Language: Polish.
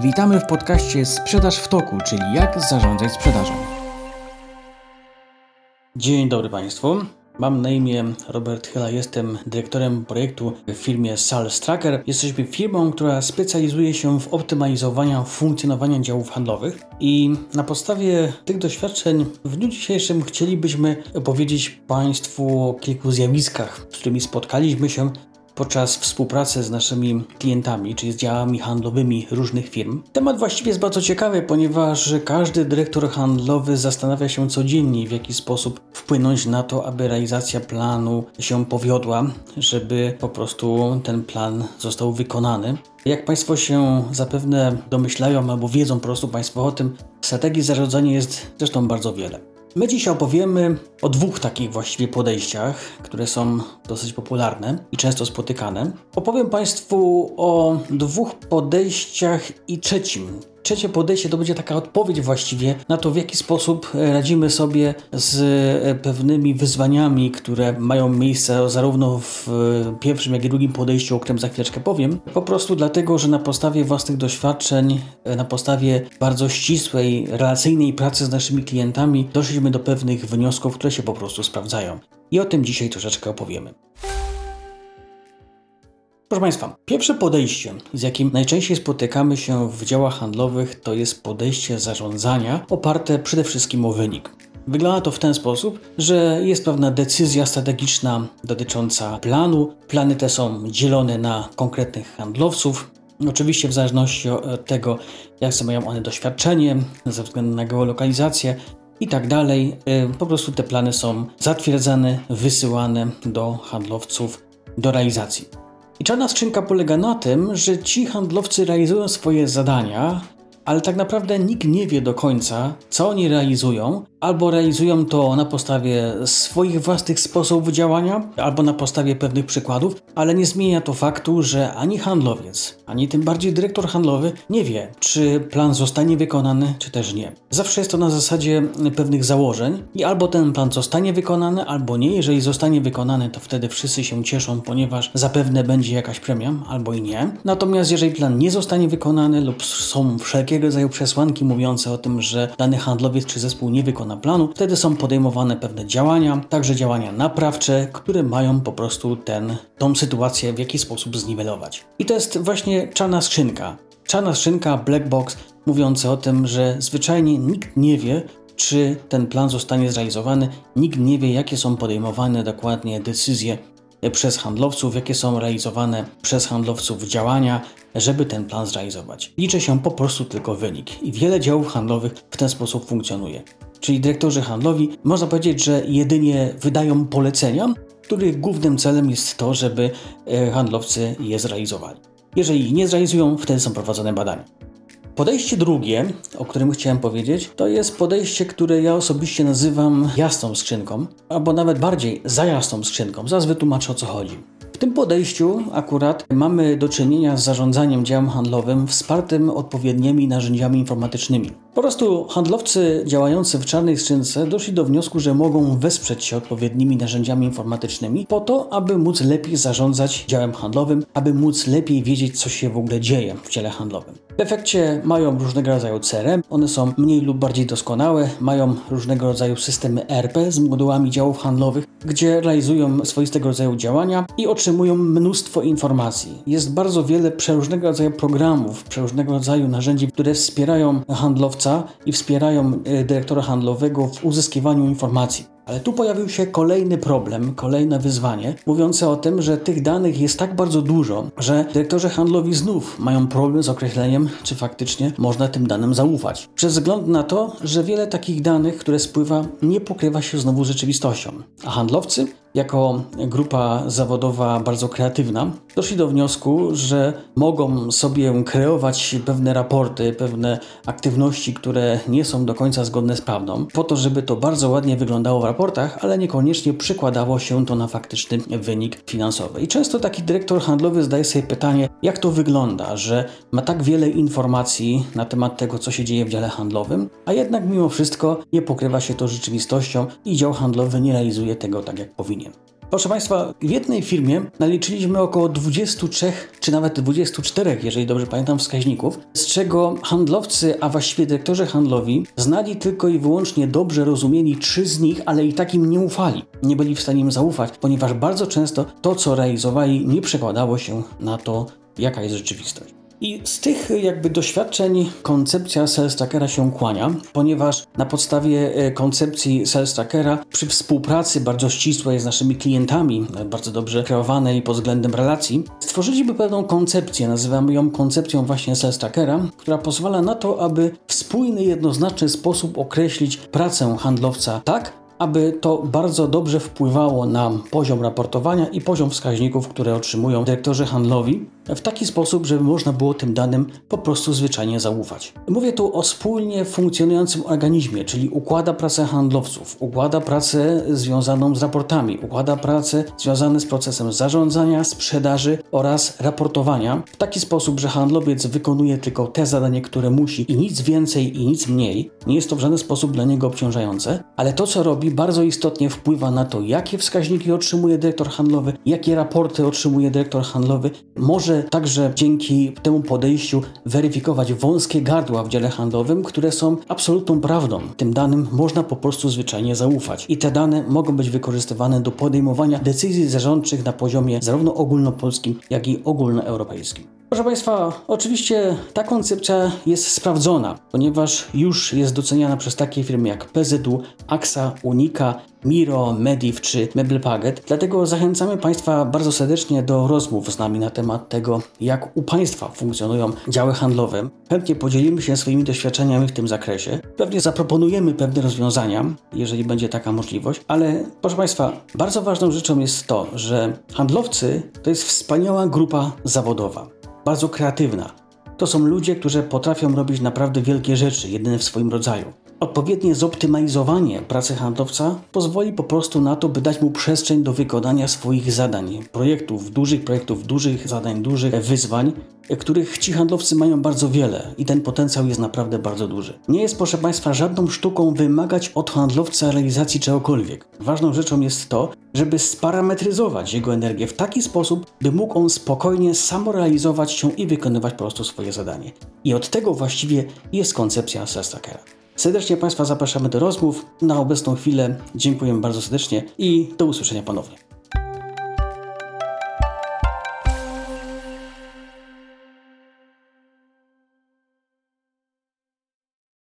Witamy w podcaście Sprzedaż w toku, czyli jak zarządzać sprzedażą. Dzień dobry Państwu. Mam na imię Robert Chyla, jestem dyrektorem projektu w firmie Sales Tracker. Jesteśmy firmą, która specjalizuje się w optymalizowaniu funkcjonowania działów handlowych i na podstawie tych doświadczeń w dniu dzisiejszym chcielibyśmy opowiedzieć Państwu o kilku zjawiskach, z którymi spotkaliśmy się podczas współpracy z naszymi klientami, czyli z działami handlowymi różnych firm. Temat właściwie jest bardzo ciekawy, ponieważ każdy dyrektor handlowy zastanawia się codziennie, w jaki sposób wpłynąć na to, aby realizacja planu się powiodła, żeby po prostu ten plan został wykonany. Jak Państwo się zapewne domyślają albo wiedzą po prostu Państwo o tym, strategii zarządzania jest zresztą bardzo wiele. My dzisiaj opowiemy o dwóch takich właściwie podejściach, które są dosyć popularne i często spotykane. Opowiem Państwu o dwóch podejściach i trzecim, Trzecie podejście to będzie taka odpowiedź właściwie na to, w jaki sposób e, radzimy sobie z e, pewnymi wyzwaniami, które mają miejsce zarówno w e, pierwszym, jak i drugim podejściu, o którym za chwileczkę powiem. Po prostu dlatego, że na podstawie własnych doświadczeń, na podstawie bardzo ścisłej, relacyjnej pracy z naszymi klientami doszliśmy do pewnych wniosków, które się po prostu sprawdzają. I o tym dzisiaj troszeczkę opowiemy. Proszę Państwa, pierwsze podejście, z jakim najczęściej spotykamy się w działach handlowych, to jest podejście zarządzania oparte przede wszystkim o wynik. Wygląda to w ten sposób, że jest pewna decyzja strategiczna dotycząca planu. Plany te są dzielone na konkretnych handlowców. Oczywiście w zależności od tego, jak mają one doświadczenie, ze względu na geolokalizację i tak dalej, y, po prostu te plany są zatwierdzane, wysyłane do handlowców do realizacji. I czarna skrzynka polega na tym, że ci handlowcy realizują swoje zadania, ale tak naprawdę nikt nie wie do końca, co oni realizują, albo realizują to na podstawie swoich własnych sposobów działania, albo na podstawie pewnych przykładów, ale nie zmienia to faktu, że ani handlowiec, ani tym bardziej dyrektor handlowy nie wie, czy plan zostanie wykonany, czy też nie. Zawsze jest to na zasadzie pewnych założeń i albo ten plan zostanie wykonany, albo nie. Jeżeli zostanie wykonany, to wtedy wszyscy się cieszą, ponieważ zapewne będzie jakaś premia, albo i nie. Natomiast jeżeli plan nie zostanie wykonany lub są wszelkiego rodzaju przesłanki mówiące o tym, że dany handlowiec czy zespół nie wykona planu, wtedy są podejmowane pewne działania, także działania naprawcze, które mają po prostu ten, tą sytuację w jakiś sposób zniwelować. I to jest właśnie czarna skrzynka. Czarna skrzynka, black box, mówiące o tym, że zwyczajnie nikt nie wie, czy ten plan zostanie zrealizowany, nikt nie wie, jakie są podejmowane dokładnie decyzje przez handlowców, jakie są realizowane przez handlowców działania, żeby ten plan zrealizować. Liczy się po prostu tylko wynik i wiele działów handlowych w ten sposób funkcjonuje. Czyli dyrektorzy handlowi, można powiedzieć, że jedynie wydają polecenia, których głównym celem jest to, żeby e, handlowcy je zrealizowali. Jeżeli nie zrealizują, wtedy są prowadzone badania. Podejście drugie, o którym chciałem powiedzieć, to jest podejście, które ja osobiście nazywam jasną skrzynką, albo nawet bardziej za jasną skrzynką. Zaraz wytłumaczę o co chodzi. W tym podejściu akurat mamy do czynienia z zarządzaniem działem handlowym wspartym odpowiednimi narzędziami informatycznymi. Po prostu handlowcy działający w czarnej skrzynce doszli do wniosku, że mogą wesprzeć się odpowiednimi narzędziami informatycznymi po to, aby móc lepiej zarządzać działem handlowym, aby móc lepiej wiedzieć, co się w ogóle dzieje w dziale handlowym. W efekcie mają różnego rodzaju CRM, one są mniej lub bardziej doskonałe, mają różnego rodzaju systemy ERP z modułami działów handlowych, gdzie realizują swoistego rodzaju działania i otrzymują mnóstwo informacji. Jest bardzo wiele przeróżnego rodzaju programów, przeróżnego rodzaju narzędzi, które wspierają i wspierają e, dyrektora handlowego w uzyskiwaniu informacji. Ale tu pojawił się kolejny problem, kolejne wyzwanie, mówiące o tym, że tych danych jest tak bardzo dużo, że dyrektorzy handlowi znów mają problem z określeniem, czy faktycznie można tym danym zaufać. Przez wzgląd na to, że wiele takich danych, które spływa, nie pokrywa się znowu z rzeczywistością. A handlowcy jako grupa zawodowa bardzo kreatywna, doszli do wniosku, że mogą sobie kreować pewne raporty, pewne aktywności, które nie są do końca zgodne z prawdą, po to, żeby to bardzo ładnie wyglądało w raportach, ale niekoniecznie przykładało się to na faktyczny wynik finansowy. I często taki dyrektor handlowy zdaje sobie pytanie, jak to wygląda, że ma tak wiele informacji na temat tego, co się dzieje w dziale handlowym, a jednak mimo wszystko nie pokrywa się to rzeczywistością i dział handlowy nie realizuje tego tak, jak powinien. Proszę Państwa, w jednej firmie naliczyliśmy około 23 czy nawet 24, jeżeli dobrze pamiętam, wskaźników, z czego handlowcy, a właściwie dyrektorzy handlowi, znali tylko i wyłącznie dobrze rozumieli trzy z nich, ale i tak im nie ufali. Nie byli w stanie im zaufać, ponieważ bardzo często to, co realizowali, nie przekładało się na to, jaka jest rzeczywistość. I z tych jakby doświadczeń koncepcja Sales Trackera się kłania, ponieważ na podstawie e, koncepcji Sales Trackera przy współpracy bardzo ścisłej z naszymi klientami, bardzo dobrze kreowanej pod względem relacji, stworzyliśmy pewną koncepcję, nazywamy ją koncepcją właśnie Sales Trackera, która pozwala na to, aby w spójny, jednoznaczny sposób określić pracę handlowca tak, aby to bardzo dobrze wpływało na poziom raportowania i poziom wskaźników, które otrzymują dyrektorzy handlowi, w taki sposób, żeby można było tym danym po prostu zwyczajnie zaufać. Mówię tu o spójnie funkcjonującym organizmie, czyli układa pracę handlowców, układa pracę związaną z raportami, układa pracę związane z procesem zarządzania, sprzedaży oraz raportowania w taki sposób, że handlowiec wykonuje tylko te zadanie, które musi i nic więcej i nic mniej. Nie jest to w żaden sposób dla niego obciążające, ale to, co robi, bardzo istotnie wpływa na to, jakie wskaźniki otrzymuje dyrektor handlowy, jakie raporty otrzymuje dyrektor handlowy. Może także dzięki temu podejściu weryfikować wąskie gardła w dziale handlowym, które są absolutną prawdą. Tym danym można po prostu zwyczajnie zaufać. I te dane mogą być wykorzystywane do podejmowania decyzji zarządczych na poziomie zarówno ogólnopolskim, jak i ogólnoeuropejskim. Proszę Państwa, oczywiście ta koncepcja jest sprawdzona, ponieważ już jest doceniana przez takie firmy jak PZU, AXA, Unika, Miro, Mediv czy Mebelpaget. Dlatego zachęcamy Państwa bardzo serdecznie do rozmów z nami na temat tego, jak u Państwa funkcjonują działy handlowe. Chętnie podzielimy się swoimi doświadczeniami w tym zakresie. Pewnie zaproponujemy pewne rozwiązania, jeżeli będzie taka możliwość, ale proszę Państwa, bardzo ważną rzeczą jest to, że handlowcy to jest wspaniała grupa zawodowa bardzo kreatywna. To są ludzie, którzy potrafią robić naprawdę wielkie rzeczy, jedyne w swoim rodzaju. Odpowiednie zoptymalizowanie pracy handlowca pozwoli po prostu na to, by dać mu przestrzeń do wykonania swoich zadań, projektów, dużych projektów, dużych zadań, dużych wyzwań, których ci handlowcy mają bardzo wiele i ten potencjał jest naprawdę bardzo duży. Nie jest, proszę Państwa, żadną sztuką wymagać od handlowca realizacji czegokolwiek. Ważną rzeczą jest to, żeby sparametryzować jego energię w taki sposób, by mógł on spokojnie samorealizować się i wykonywać po prostu swoje zadanie. I od tego właściwie jest koncepcja Sestakera. Serdecznie Państwa zapraszamy do rozmów. Na obecną chwilę dziękuję bardzo serdecznie i do usłyszenia ponownie.